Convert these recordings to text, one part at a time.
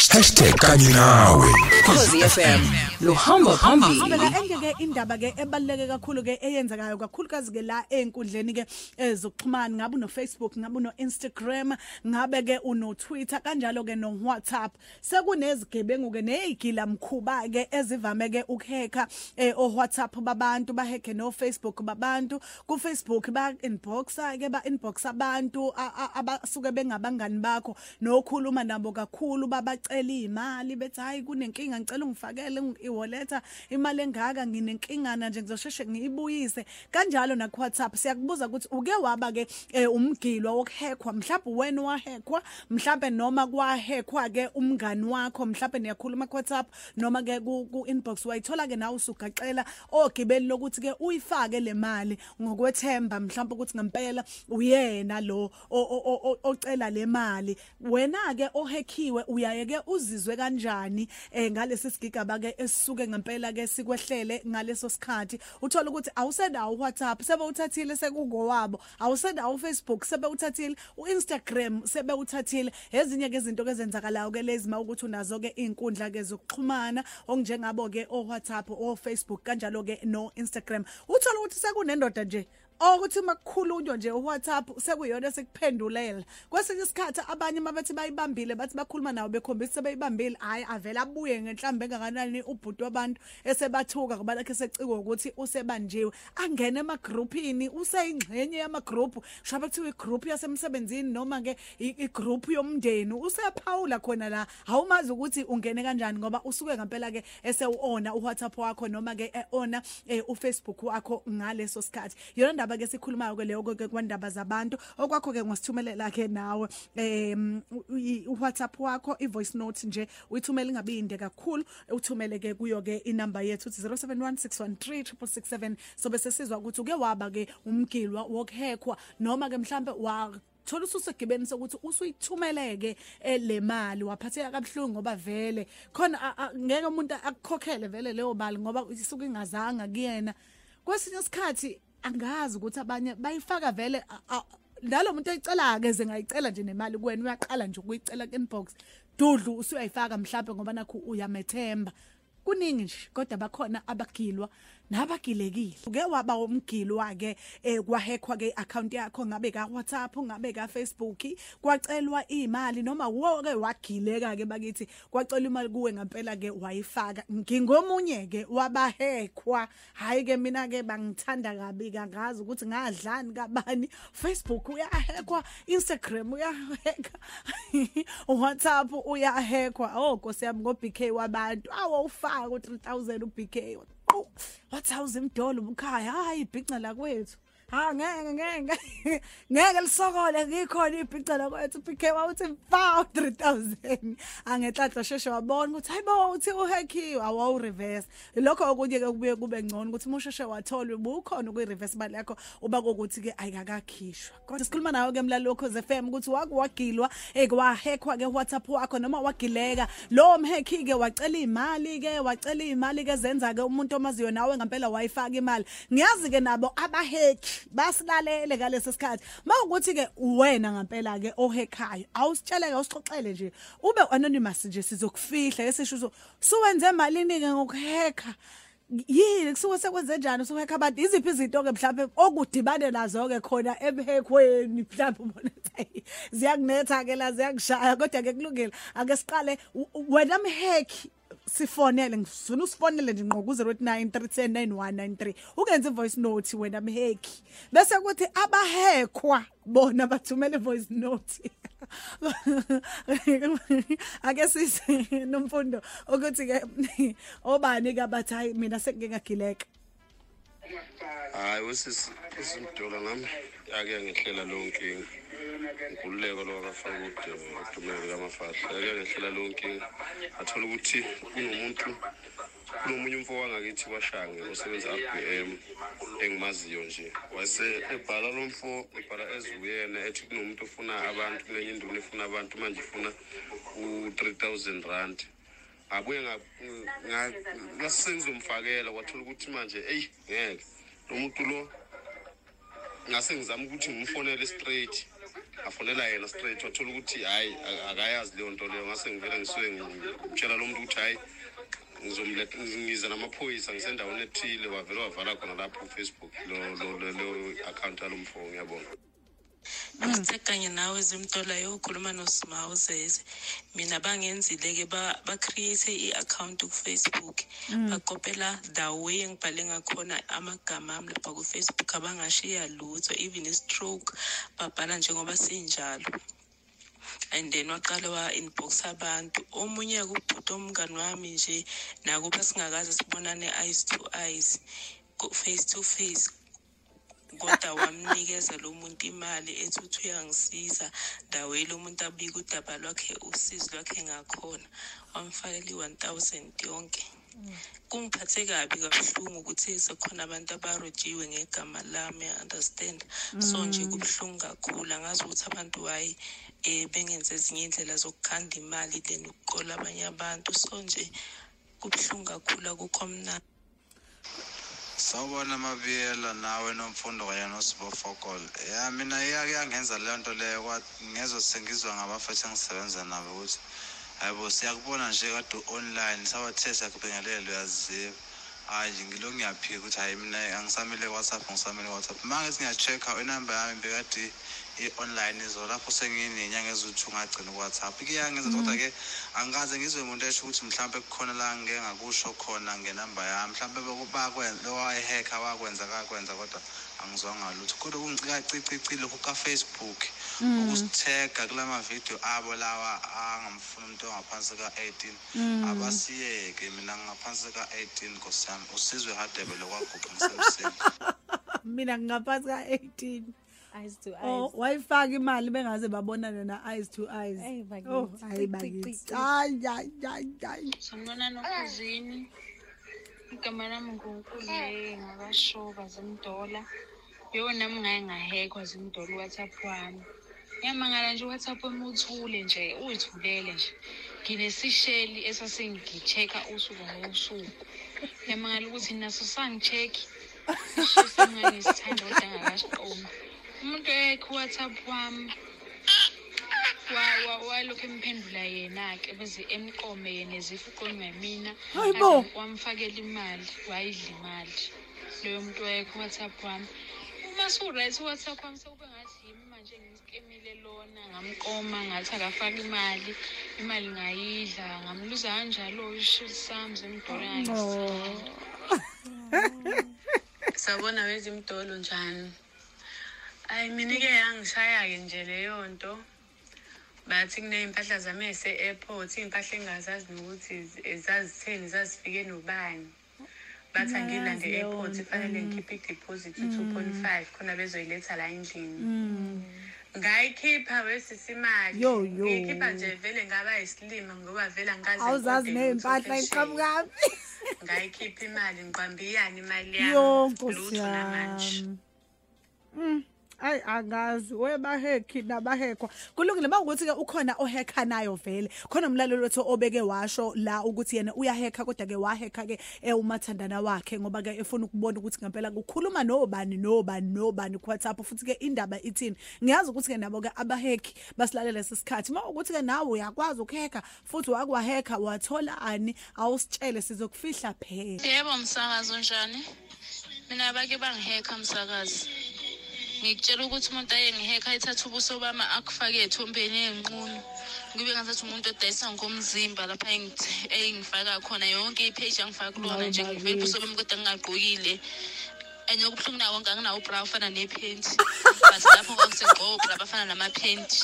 kanye nawe. Khosi FM luhamba phambili. Ngibeka engeke indaba ke ebaluleke kakhulu ke eyenzekayo kakhulukazi ke la enkundleni ke ezokuxhumana ngabe no Facebook ngabe no Instagram ngabe ke uno Twitter kanjalo ke no WhatsApp sekunezigebengu ke nezigila mkhuba ke ezivame ke ukuheka eh, o WhatsApp babantu baheke no Facebook babantu. Ku Facebook ba inboxa ke ba inbox abantu a- a- abasuke bengabangani bakho. Nokhuluma nabo kakhulu babacela imali bethi hayi kunenkinga ngicela ungifakele iwaleta imali engaka nginenkingana nje ngizosheshe ngiyibuyise. Kanjalo na ku WhatsApp siyakubuza ukuthi uke waba ke eh, umgilwa wokuhekwa mhlawumbe wena wahekwa mhlawumbe noma kwahekwa ke umngani wakho mhlawumbe niyakhuluma ku WhatsApp noma ke ku ku inbox wayithola ke nawe usugaxela ogibeli lokuthi ke uyifake le mali ngokwethemba mhlawumbe ukuthi ngempela uyena lo o- o- o- ocela le mali. Wena ke ohekiwe uyaye ke uzizwe kanjani eh ngalesi sigigaba ke esisuke ngempela ke sikwehlele ngaleso sikhathi. Uthola ukuthi awusenawo WhatsApp sebe uthathile sekungowabo. Awusenawo Facebook sebe uthathile uInstagram sebe uthathile ezinye ke izinto ke ezenzakalayo ke lezi mawukuthi unazo ke inkundla ke zokuxhumana onjengabo ke o WhatsApp o Facebook kanjalo ke no Instagram uthola ukuthi sekunendoda nje ukuthi makukhulunywa nje uWhatsApp sekuyona sekuphendulela kwesinye isikhathi abanye mabathi bayibambile bathi bakhuluma nawo bekhombisa sebeyibambile hayi avela abuye ngenhlambe engakanani ubhuti wabantu esebathuka ngoba lakhe secikwa ukuthi usebanjiwe. Angene emagroupini useyingxenye yamagroup shabe kuthiwa igroup yasemsebenzini noma ke i- igroup yomndeni usephawula khona la. Awumazi ukuthi ungene kanjani ngoba usuke ngempela ke esewona uWhatsApp wakho noma ke eona eh, uFacebook wakho ngaleso sikhathi. Yona ndaba ke sikhulumayo ke leyo ke kwandaba zabantu. Okwakho ke ngosithumelela ke nawe em uWhatsApp wakho ivoice note nje uyithumela ingabe inde kakhulu. Uthumele ke kuyo ke inamba yethu 0716136667 sobe sesizwa ukuthi uke waba ke umgilwa wokuhekwa noma ke mhlambe wa thola ususegibeni sokuthi usuyithumeleke le mali. Waphatheka kabuhlungu ngoba vele khona a- a- ngeke umuntu akukhokhele vele leyo mali ngoba isuke ingazanga kuyena. Kwesinye isikhathi angazi ukuthi abanye bayifaka vele a- a- nalo muntu ayicela ke ze ngayicela nje nemali kuwena uyaqala nje ukuyicela ku inbox dudlu usuyayifaka mhlawumbe ngoba nakho uyamethemba. Kuningi nje kodwa bakhona abagilwa nabagilekile uke waba umgilwa ke eh kwahekwa ke account yakho ngabe ka WhatsApp ngabe ka Facebook kwacelwa imali noma woke wagileka ke bakithi kwacelwa imali kuwe ngempela ke wayifaka. Ngingomunye ke wabahekwa hayi ke mina ke bangithanda kabi kangazi ukuthi ngadlani kabani. Facebook uyahekwa Instagram uyaheka WhatsApp uyahekwa oh Nkosi yami ngo BK wabantu. Awu ufaka u 3000 u BK Qu, wathouse imdolo umkhaya hayi ibhica la kwethu. Ha ngeke ngeke ngeke. Lisokole ngikhona ibhica la kwethu PK wawuthi mfa 3000 angehlahla sheshe wabona ukuthi hayibo uthi uhackiwe awu reverse lokho okunye ke kubuye kube ngcono ukuthi umusheshe wathola ubukhona kwi reverse bali yakho uba kokuthi ke ayikakakhishwa kodwa sikhuluma nawe ke mlalo lokho FM ukuthi wakwagilwa ekwahekwa ke WhatsApp wakho noma wagileka. Lo mhekhi ke wacela imali ke wacela imali ke zenza ke umuntu omaziyo nawe ngempela wayifaka imali. Ngiyazi ke nabo abaheki basilalele ngalesi sikhathi. Mawukuthi ke wena ngempela ke ohekhayo awusitshele ke usixoxele nje ube anonymous nje sizokufihla esisho suwenze malini ke ngokuheka yini? Kusuke sekwenze njani? Usuhekha abantu? Iziphi izinto ke mhlawumbe okudibane nazo ke khona ebuhekhweni mhlawumbe ubona ukuthi ziyakunetha ke la ziyakushaya kodwa ke kulungile. Ake siqale u- u- wena mhekhi sifonele ngifuna usifonele nje ngqo ku 0893109193 ukenze voice note wena mhekhi bese kuthi abahekwa bona bathumele voice note. Ake sise nomfundo ukuthi ke obani ke abathi hayi mina sengike ngagileka hayi wesisi isimdola ngami yake ngehlela leyo nkinga. Nkululeko lo kafaka ude udumele kamafahla yake ngehlela leyo nkinga athola ukuthi kunomuntu kunomunye umfo wangakithi kwashange osebenza RBM engimaziyo nje. Wase ebhala lo mfo ebhala ezuyena ethi kunomuntu ofuna abantu kulenye induna efuna abantu manje ifuna u-3000 rand. Abuye ngasengizomfakela kwathola ukuthi manje eyi ngeke. Lo muntu lo ngase ngizama ukuthi ngimfonele straight. Afonela yena straight wathola ukuthi hhayi a- akayazi leyo nto leyo ngase ngivele ngisuke ngitshela lo muntu ukuthi hhayi ngizomletha ngiza namaphoyisa ngisendaweni ethile. Wavele wavala khona lapho ufacebook lo- lo- lo- leyo akhawunti yalo mfo ngiyabona ngithe kanye nawe zimtola yokhuluma nosimawu zeze. Mina bangenzile-ke ba- ba-create i-account kufacebook. Bakopela the way engibhale ngakhona amagama ami lapha kufacebook abangashiya lutho even i-stroke babhala njengoba sinjalo. And then waqala wa-inbox abantu. Omunye kubhuti omngani wami nje nakuba singakaze sibonane eyes to eyes ko- face to face kodwa wamnikeza lo muntu imali ethi uthi uyangisiza dawe lo muntu abika udaba lwakhe usizi lwakhe ngakhona. Wamfakela i-one thousand yonke. Kungiphathe kabi kabuhlungu ukuthi sekhona abantu abarojiwe ngegama lami understand. So nje kubuhlungu kakhulu. Angazi ukuthi abantu wayi um bengenze ezinye iy'ndlela zokukhanda imali then ukuqola abanye abantu. So nje kubuhlungu kakhulu akukho mnandi. Sawubona mabiyela nawe nomfundo kanye nosibofokolo. Ya mina iyake yangenza leyo nto leyo ngezwe sengizwa ngabafethu engisebenza nabo ukuthi hayibo siyakubona nje kade online sabathe siyakubingelela uyaziva. Hayi ngilo ngiyaphika ukuthi hayi mina angisamele WhatsApp ngisamele WhatsApp. Manje ngiya-check-a inamba yami bekade i-online izo lapho senginenyanga eziwu-two ngagcina u-WhatsApp. Kuyangenza kodwa-ke angikaze ngizwe umuntu esho ukuthi mhlawumbe kukhona la ngike ngakusho khona ngenamba yami. Mhlawumbe beku- bakwenza wayihekha wakwenza kakwenza kodwa angizwanga lutho. Kodwa kungicikacicicile lokhu ka-facebook ukusithega kula mavidiyo abo lawa angamfuna umuntu ongaphansi ka-eighteen. Abasiyeke mina ngaphansi ka-eighteen nkosi yami usizwe hadebe lokwagubha ngisemseni mina ngingaphansi ka-18 eyes to eyes oh wayifaka imali bengaze babonane na-eyes to eyes Ey, bakithi. oh hayi Cici, bakithi cici. hayi hayi hayi hayi Sanibona nokuzini. Igama lami nguNkululeyo ngakashoba zimdola. Yo nami ngaye ngahekwa zimdola uWhatsApp wami. Ngiyamangala nje uWhatsApp wami uthule nje, uyithulele nje. Nginesisheli esasengi-check-a usuku ngosuku. Ngiyamangala ukuthi naso sangi-check-i. Isisheli sanginganesithanda kodwa ngakasiqomi. Umuntu oyekho uWhatsApp wami wa- wa- walokhu emphendula yena-ke beze emqome yena ezifa uqonywa yimina Hayibo. Aze wamfakela imali wayidla imali. Loyo muntu wayekho uwhatsapp wami. Uma su-right uwhatsapp wami sekube ngathi yimi manje ngisikemile lona ngamqoma ngathi akafaka imali imali ngayidla ngamluza kanjalo-ke isishili sami zemdola ngangisikhanda sabona wezimdolo njani? Ayi mina-ke yangishaya-ke nje leyo nto. Bathi kuney'mpahla zami ey'se-airport iy'mpahla engingazazi nokuthi zi- zazitheni zazifike nobani. Bathi angilande Ngayazi e-airport leyo nto, kufanele ngikhiphe i-deposit two point five khona bezoyiletha la endlini. Ngayikhipha wesisi imali. Yo, yo. ngiyikhipha nje vele ngaba yisilima ngoba vele angikaze awuzazi ngiqonde ney'mpahla lutho phesheya. iqhamukaphi ngayikhipha imali ngiqambe iyani imali yo yami nkosi lutho namanje. yami. Mm, ayi angazi. Webahekhi nabahekwa kulungile mawukuthi-ke ukhona ohekha nayo vele khona umlaleli wethu obeke washo la ukuthi yena uyahekha kodwa-ke wahekha-ke um umathandana wakhe ngoba-ke efuna ukubona ukuthi ngempela kukhuluma nobani nobani nobani ku-whatsapp futhi-ke indaba ithini. Ngiyazi ukuthi-ke nabo-ke abahekhi basilalela lesi sikhathi. Ma ukuthi-ke nawe uyakwazi ukuhekha futhi wakwahekha wathola ani awusitshele sizokufihla phela. Yebo msakazi unjani mina bake bangihekha msakazi. Ngikutshela ukuthi umuntu ayengihekha ayithatha ubuso bami akufake ethombeni enqunu kube ngazathi umuntu odayisa ngomzimba lapha engifaka khona yonke ipage angifaka kulona nje ngivele ubuso bami kodwa ngingagqokile. And okubuhlungu nawo konke anginawo ubra ofana nephenti but lapho kwakusengiqoka ubra bafana namaphenti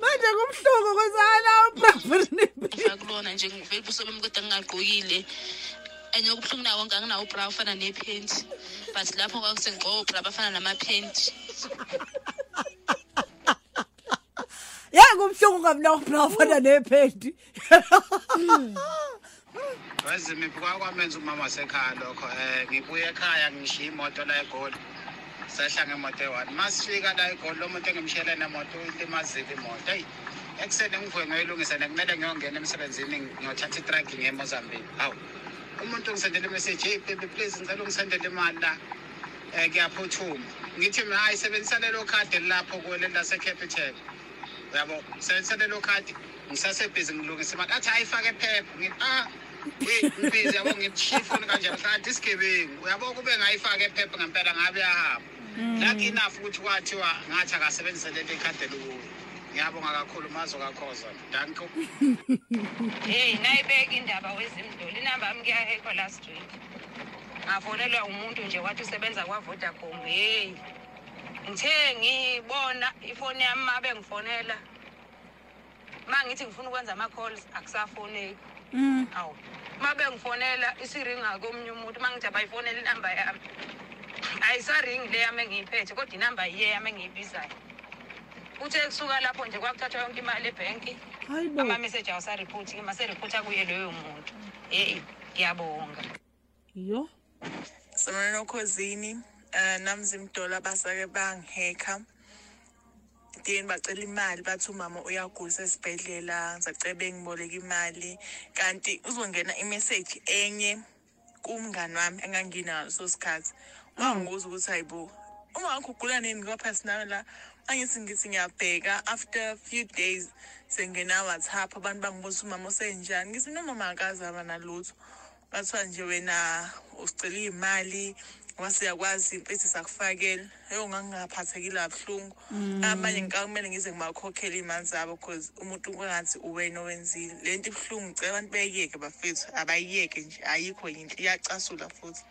manje kubuhlungu kwezana ubrafuni ngifaka kulona nje ngivele ubuso bami kodwa ngingagqokile. And okubuhlungu nawo konke anginawo ubra ofana nephenti but lapho kwakusengiqoka ubra bafana namaphenti yeke kubuhlungu ngamnawufana nephedi wezimiphi kwakwamenza umama wasekhaya lokho um ngibuye ekhaya ngishiya imoto la egoli. Sehla ngemoto eyi-one ma sifika la egoli lo muntu engimshiyele nemoto ilimazile imoto. Eyi ekuseni ngivuke ngiyoyilungisa nekumele ngiyongena emsebenzini ngiyothatha itraki ngiye emozambique. Hawu. Umuntu ungisendele imeseji hey baby please ngicela ungisendele imali la um kuyaphuthuma ngithi mina hayi sebenzisa lelo khadi lapho kuwele lasecapital yabo sebenzisa lelo khadi ngisasebhizi ngilungisa imali. Athi ayifake phepha. Ngithi ah hey ngibhizi yabo ngishifoni kanjani kanti isigebengu uyabo kube ngayifake phepha ngempela ngabe yahamba lucky enough ukuthi kwathiwa ngathi akasebenzise leli khadi elukuyo ngiyabonga kakhulu mazo kakhoza danko Hey, nayibeka indaba wezimdoli inamba yami kuyahekwa last week. Ngafonelwa umuntu nje wathi usebenza kwa Vodacom. Hey. Ngithe ngibona ifoni yami mabe ngifonela. Mangithi ngifuna ukwenza ama calls akusafoneki. Mm. Awu. Mabe ngifonela isiringa komunye umuntu mangithi abayifonela inamba yami. Ayisaringi le yami engiyiphethe kodwa inamba yiye yami engiyibizayo. Uthe kusuka lapho nje kwakuthathwa yonke imali ebhenki. Hayibo. ama-message awusaripoti-ke maseripota kuye loyo muntu yeyi ngiyabonga Yo. Sanibona okhosini eh namzimdola basake bangiheka Dini bacela imali bathi umama uyagula esibhedlela ngisacela bengiboleka imali kanti uzongena imessage enye kumngani wami enganginayo so sikhathi wangibuza ukuthi hayibo uma wakho ugula nini ngoba personal la angithi ngithi ngiyabheka. After a few days sengena WhatsApp abantu bangibuza umama usenjani? Ngithi noma umama akazi aba nalutho. Bathiwa nje wena usicela imali wase yakwazi impethu sakufakela eyo ngangingaphathekile kabuhlungu. Abanye ngikamele ngize ngibakhokhele iy'mali zabo cause umuntu kungathi uwena owenzile. Le nto ibuhlungu ngicela abantu beyiyeke bafethu abayiyeke nje ayikho yinhle iyacasula futhi.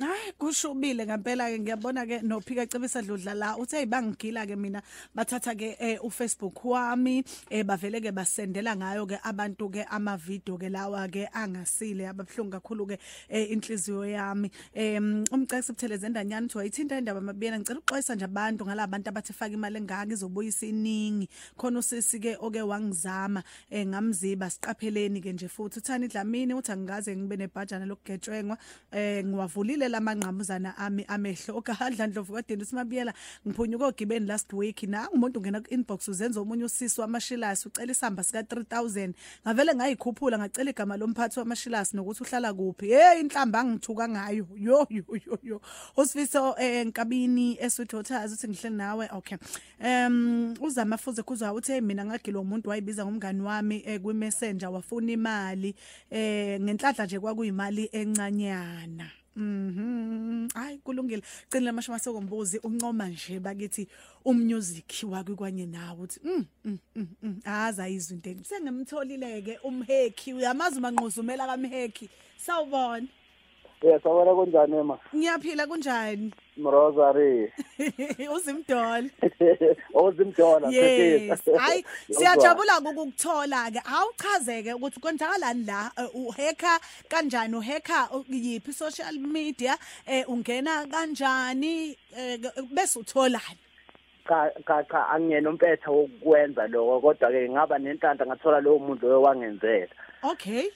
Hayi kushubile ngempela ke ngiyabona ke nophika cebisa dludla la. Uthe ibangigila ke mina bathatha ke eh, uFacebook wami eh, bavele ke basendela ngayo ke abantu ke ama video ke lawa ke angasile ababhlungu kakhulu ke eh, inhliziyo yami. Em umcekisi butheleze endanyani uthi wayithinta indaba mabiyena ngicela uxwayisa nje abantu ngalabantu abathi faka imali engaka izobuyisa iningi. Khona usisi ke oke wangizama eh, ngamziba siqapheleni ke nje futhi. Uthani dlamini uthi angikaze ngibe nebhajana lokugejwengwa eh ngiwavulile lamangqamuzana ami amehlo. Okahadla ndlovu kadeni usimabiyela ngiphunyuka ogibeni last week. Na umuntu ungena ku inbox uzenza omunye usisi wamashilasi ucela isamba sika 3000 ngavele ngayikhuphula ngacela igama lomphathi wamashilasi nokuthi uhlala kuphi. Hey inhlamba angithuka ngayo. Yo yo yo usifiso eh, enkabini eswithothers uthi ngihleli nawe? Okay. Um uzama fuze kuzwa uthi mina ngagilwa umuntu wayibiza ngomngani wami eh, kwi messenger wafuna imali eh ngenhlanhla nje kwakuyimali encanyana. Mhm. Hayi kulungile. Cina lamashama sokumbuzi uncoma nje bakithi ummusic wakikwanye nawe uthi mm mm mm, mm aza izwi into. Sengimtholileke umheki uyamazi manquzumela kamheki. Sawubona. Yes, awona kunjani ema? Ngiyaphila kunjani? Mrosary. Uzimdoli. Ozimdola Yes. Hayi siyajabula ukukuthola ke. Awuchazeke ukuthi kwenzakalani la eh, uheka kanjani uheka yiphi social media eh ungena kanjani eh, bese utholani. cha cha cha angiyena umpetha wokwenza lokho kodwa ke ngaba nenhlanhla ngathola lowo muntu loyo wangenzela Okay.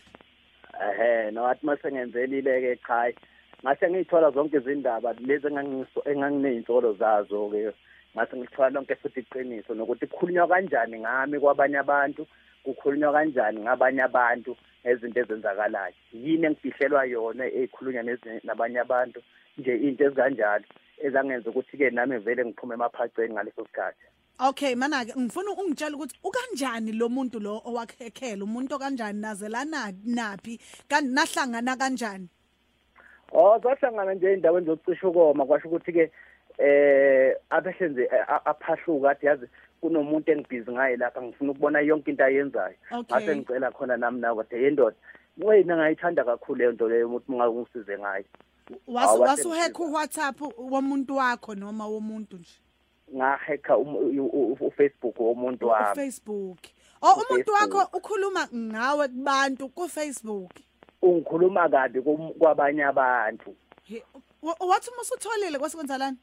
Ehe nowathi masengenzelile ke cha ngase ngithola zonke izindaba lezi engangiso engangineyintolo zazo ke ngase ngithola lonke futhi iqiniso nokuthi kukhulunywa kanjani ngami kwabanye abantu kukhulunywa kanjani ngabanye abantu ngezinto ezenzakalayo. Yini engifihlelwa yona ekhulunywa nezinye- nabanye abantu? Nje into ezikanjalo ezangenza ukuthi ke nami vele ngiphume emaphaceni ngaleso sikhathi. Okay mana ke ngifuna ungitshela ukuthi ukanjani lo muntu lo owakhekhela umuntu okanjani? Nazelana naphi? Kanti nahlangana kanjani? Oh sahlangana nje endaweni zokucisha ukoma. Kwasho ukuthi ke eh abehlenze aphahluka athi yazi kunomuntu engibhizi ngaye lapha ngifuna ukubona yonke into ayenzayo. Ngase ngicela khona nami nawe kodwa yendoda wena ngayithanda kakhulu leyo nto leyo ukuthi ungangisize ngayo. Wasu Awu, wasuheka uWhatsApp womuntu wakho noma womuntu nje? U- uFacebook womuntu wami. uFacebook. Oh umuntu wakho ukhuluma ngawe kubantu kuFacebook? Ungikhuluma kabi kwabanye abantu. Wathi musutholile kwasekwenzalani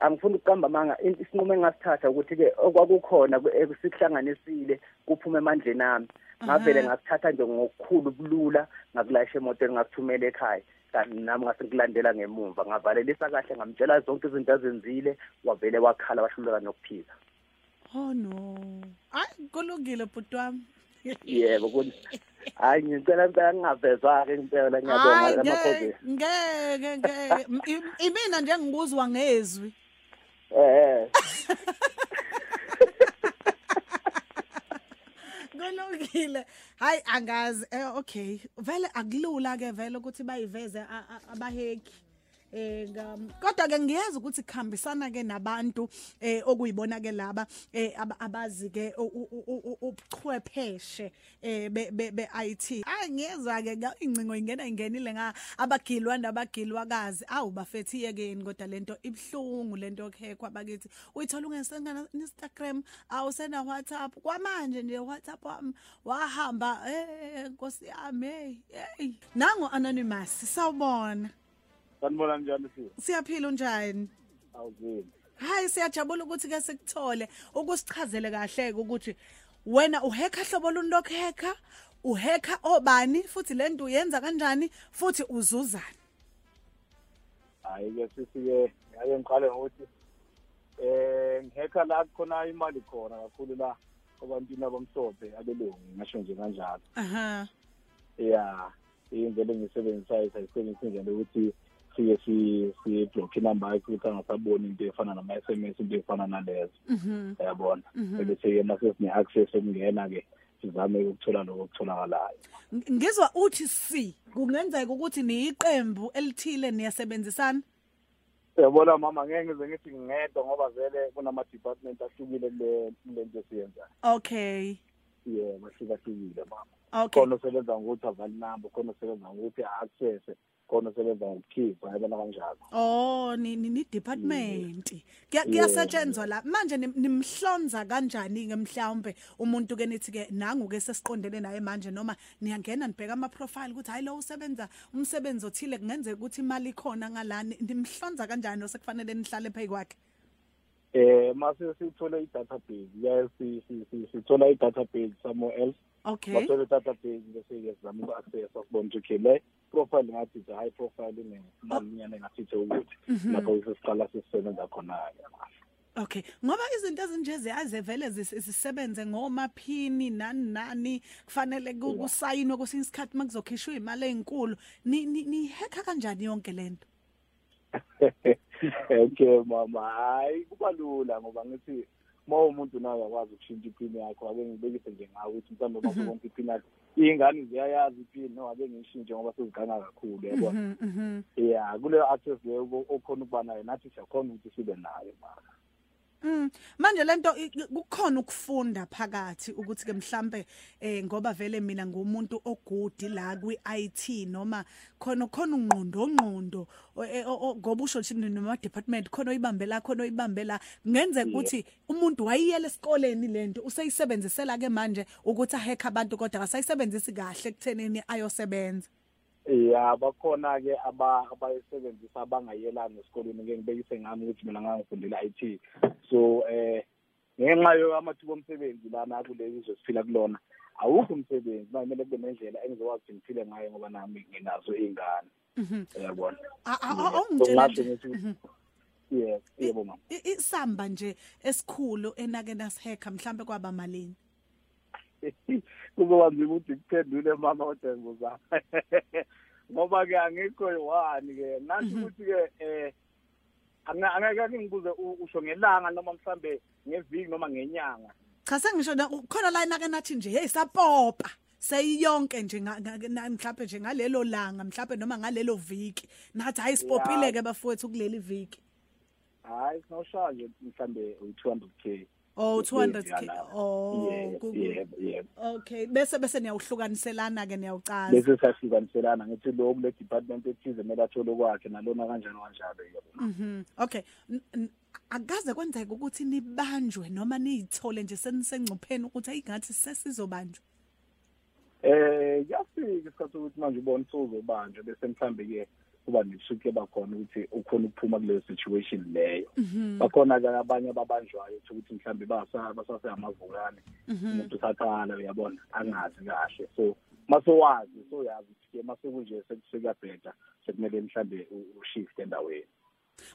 angifuni ukuqamba manga in- isinqumo engasithatha ukuthi ke okwakukhona ku- ekusihlanganisile kuphume emandleni ami. Ngavele ngasithatha nje ngokukhulu bulula ngakulayisha emotweni ngakuthumela ekhaya. Nami ngase ngilandela ngemumva ngavalelisa kahle ngamtshela zonke izinto azenzile wavele wakhala wahluleka nokuphila Oh no. Hayi kulungile bhuti wami. yebo kun- hayi ngicela impela ngingavezwa ke impela Hayi ngiyabonga ngeke ngeke imina nje ngikuzwa ngezwi. eh Kulungile. Hayi angazi eh okay. Vele akulula ke vele ukuthi bayiveze a- a- abaheki. Eh ngam kodwa ke ngiyazi ukuthi kuhambisana ke nabantu eh okuyibona ke laba eh aba- abazi ke u- u- u- u- ubuchwepheshe eh be be be IT. Hayi ngiyezwa ke nga- incingo ingena ingenile nga abagilwa nabagilwakazi awu bafethi yekeni kodwa lento ibhlungu lento okhekwa bakithi uyithola ungesengana Instagram awusena WhatsApp kwamanje nje WhatsApp wami wahamba eh nkosi yami hey hey. Nango anonymous sawubona. Sanibona njani sisi siyaphila unjani? Awuzini. Hayi siyajabula ukuthi ke sikuthole. Ukusichazele kahle ukuthi wena uheka hlobo luni lokheka uheka obani? Futhi lento uyenza kanjani? Futhi uzuzani? Hayi ke sisi ke ngake ngiqale ngokuthi eh ngihekha la khona imali khona kakhulu la ebantwini abamhlophe abelungu ngasho nje kanjalo. Aha. Ya indlela engiyisebenzisayo sayisebenzisa indlela yokuthi siye si-block inumber yakhe ukuthi angasaboni into efana nama-s-m s into efana nalezo. Mhm. Uyabona? Mhm. ebese-ke masesine-access okungena-ke sizame ukuthola lokho okutholakalayo. Ng- ngizwa uthi si kungenzeka ukuthi niyiqembu elithile niyasebenzisana? Uyabona mama ngeke ngize ngithi ngingedwa ngoba vele kunama-department ahlukile kule kule nto esiyenzayo. Okay. Yebo ahlukahlukile mama. Okay. Khona osebenza ngokuthi avali number khona osebenza ngokuthi a-access khona osebenza ngokukhipha yabona kanjalo Oh ni ni ni department. Kuya- Kuyasetshenzwa la. Manje nim- nimhlonza kanjani ke mhlawumbe umuntu ke nithi ke nangu ke sesiqondene naye manje noma niyangena nibheka ama profile ukuthi hayi lo usebenza umsebenzi othile kungenzeka ukuthi imali ikhona ngalani nimhlonza kanjani osekufanele nihlale phezu kwakhe. eh mase sithole i-database yes si- si- si- sithola i-database somewhere else Okay. bathole i-database bese-ke sizama uku-accessa sibone ukuthi okay le profile ngathi it's a high profile inemalinyana engathithe ukuthi Mhm. lapho sesiqala sesisebenza khona-ke Okay. Ngoba izinto ezinje ziyazevele zis- zisebenze ngomaphini nani nani kufanele ku- kusayinwe kwesinye isikhathi makuzokhishwa imali ezinkulu. Ni ni hacker kanjani yonke lento? okay mama hayi kuba lula ngoba ngithi uma umuntu nawe uyakwazi ukushintsha iphini yakho ake ngibekise nje ngawo ukuthi mhlawumbe uma Mhm. konke iphini yakho iy'ngane ziyayazi iphini no ake ngiyishintshe ngoba seziganga kakhulu yabona Mhm, mhm. ya kuleyo access leyo okhona ukuba nayo nathi siyakhona ukuthi sibe nayo mama Mm. Manje lento i- i- kukhona ukufunda phakathi ukuthi ke mhlambe eh ngoba vele mina ngumuntu ogudi la kwi IT noma khona khona ungqondo ongqondo o- e- o- o- ngoba usho ukuthi noma department khona oyibambela khona oyibambela ngenzeka ukuthi umuntu wayiyela esikoleni lento useyisebenzisela ke manje ukuthi ahack abantu kodwa akasayisebenzisi kahle ekuthenini ayosebenza. Ya bakhona-ke aba- abayisebenzisa abangayelanga esikoleni ngeke ngibekise ngami ukuthi mina ngangifundela i-t so eh ngenxa yamathuba omsebenzi lana kuleli izwe siphila kulona awukho umsebenzi. Ma kumele kube nendlela engizokwazi ukuthi ngiphile ngayo ngoba nami nginazo iy'ngane. Mhm. uyabona? A- a- Yeah. a- So Ungitshela ngasho nje. ngithi Mhm. yes yebo mama. I- isamba nje esikhulu enake nasiheka mhlambe kwaba malini? kuzoba nzima ukuthi kuphendule mama kodwa ngizama ngoba-ke angikho yi-one-ke nathi ukuthi-ke um angeke ngibuze u- usho ngelanga noma mhlambe ngeviki noma ngenyanga. Cha sengisho na- khona la inake nathi nje hey sapopa. Seyiyonke nje nga- nga- na- mhlawumbe nje ngalelo langa mhlawumbe noma ngalelo viki. Nathi hayi sipopile ke bafowethu kuleli viki. Hhayi singawushaya nje mhlambe u-two hundred k. oh 200k Yalawa. oh Yebo, yebo okay bese bese niyawuhlukaniselana ke niyawucaza bese siyahlukaniselana ngithi lo kule department ethize kumele athole kwakhe nalona kanjani kanjalo yebo Mhm. Okay. Akaze kwenzeka ukuthi nibanjwe noma niyithole nje senisengcupheni ukuthi ayingathi sesizobanjwa. Eh kuyafika isikhathi sokuthi manje ubone usuzobanjwa bese mhlambe-ke kuba nesuku ebakhona ukuthi ukhona ukuphuma kuleyo situation leyo. Mhm. bakhona-ke abanye ababanjwayo uthi ukuthi mhlambe basa- basaseamavukane Mhm. umuntu usaqala uyabona angazi kahle. So masowazi soyazi ukuthi-ke masekunje sekuyabheda sekumele mhlambe u- ushifte endaweni.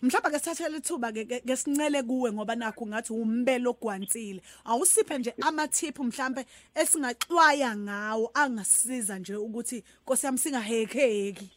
Mhlawumbe ke sithathele ithuba ke ke- ke sincele kuwe ngoba nakho ngathi umbelo ogwansile. Awusiphe nje amathiphu mhlawumbe esingaxwaya ngawo angasiza nje ukuthi Nkosi yami singahekeki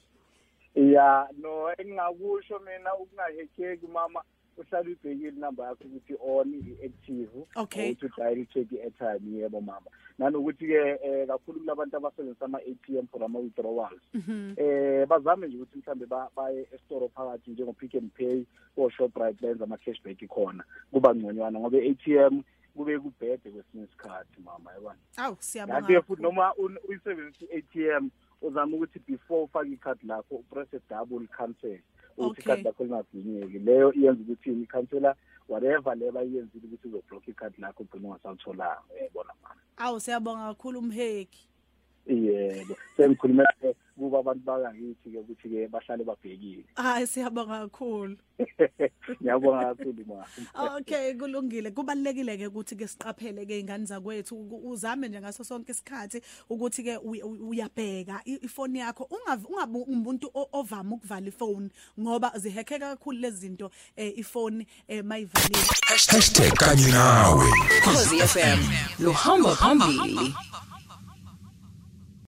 ya no engingakusho mina ukungahekeki mama uhlala ubhekile inamba yakho ukuthi on i-active Okay. ukuthi udayile check i-airtime yebo mama. Nanokuthi-ke um kakhulu kulabantu abasebenzisa ama-a p m for ama-withdrawals. Mhm. eh bazame nje ukuthi mhlambe ba- baye esitoro phakathi njengo-pick and pay o-shoprite benza ama-cashback khona. Kuba ngconywana ngoba i-atm kube kubhede kwesinye isikhathi mama yabona? Awu kanti-ke siyabonga futhi noma un- uyisebenzisa i-atm uzame ukuthi before ufake ikhadi lakho upresse double cancel ukuthi Okay. ikhadi lakho lingadineki leyo iyenza ukuthi ikhansela whatever le bayiyenzile ukuthi uzobhlokha ikhadi lakho ugcine ungasalitholanga. Uyayibona mama awu siyabonga kakhulu umheki. Yebo. Sengikhulume kuba abantu bakangithi-ke ukuthi-ke bahlale babhekile. Hayi siyabonga kakhulu. Ngiyabonga kakhulu mama Okay kulungile. Kubalekile ke ukuthi ke siqaphele ke ingane zakwethu. U- uzame nje ngaso sonke isikhathi ukuthi ke uy- uy- uyabheka i- ifoni yakho. Ungav- ungabi umuntu o- ovama ukuvala ifoni ngoba zihekheka kakhulu lezi zinto eh, ifoni eh, mayivalile. Hashtag kanye nawe. Ukhozi FM luhamba phambili.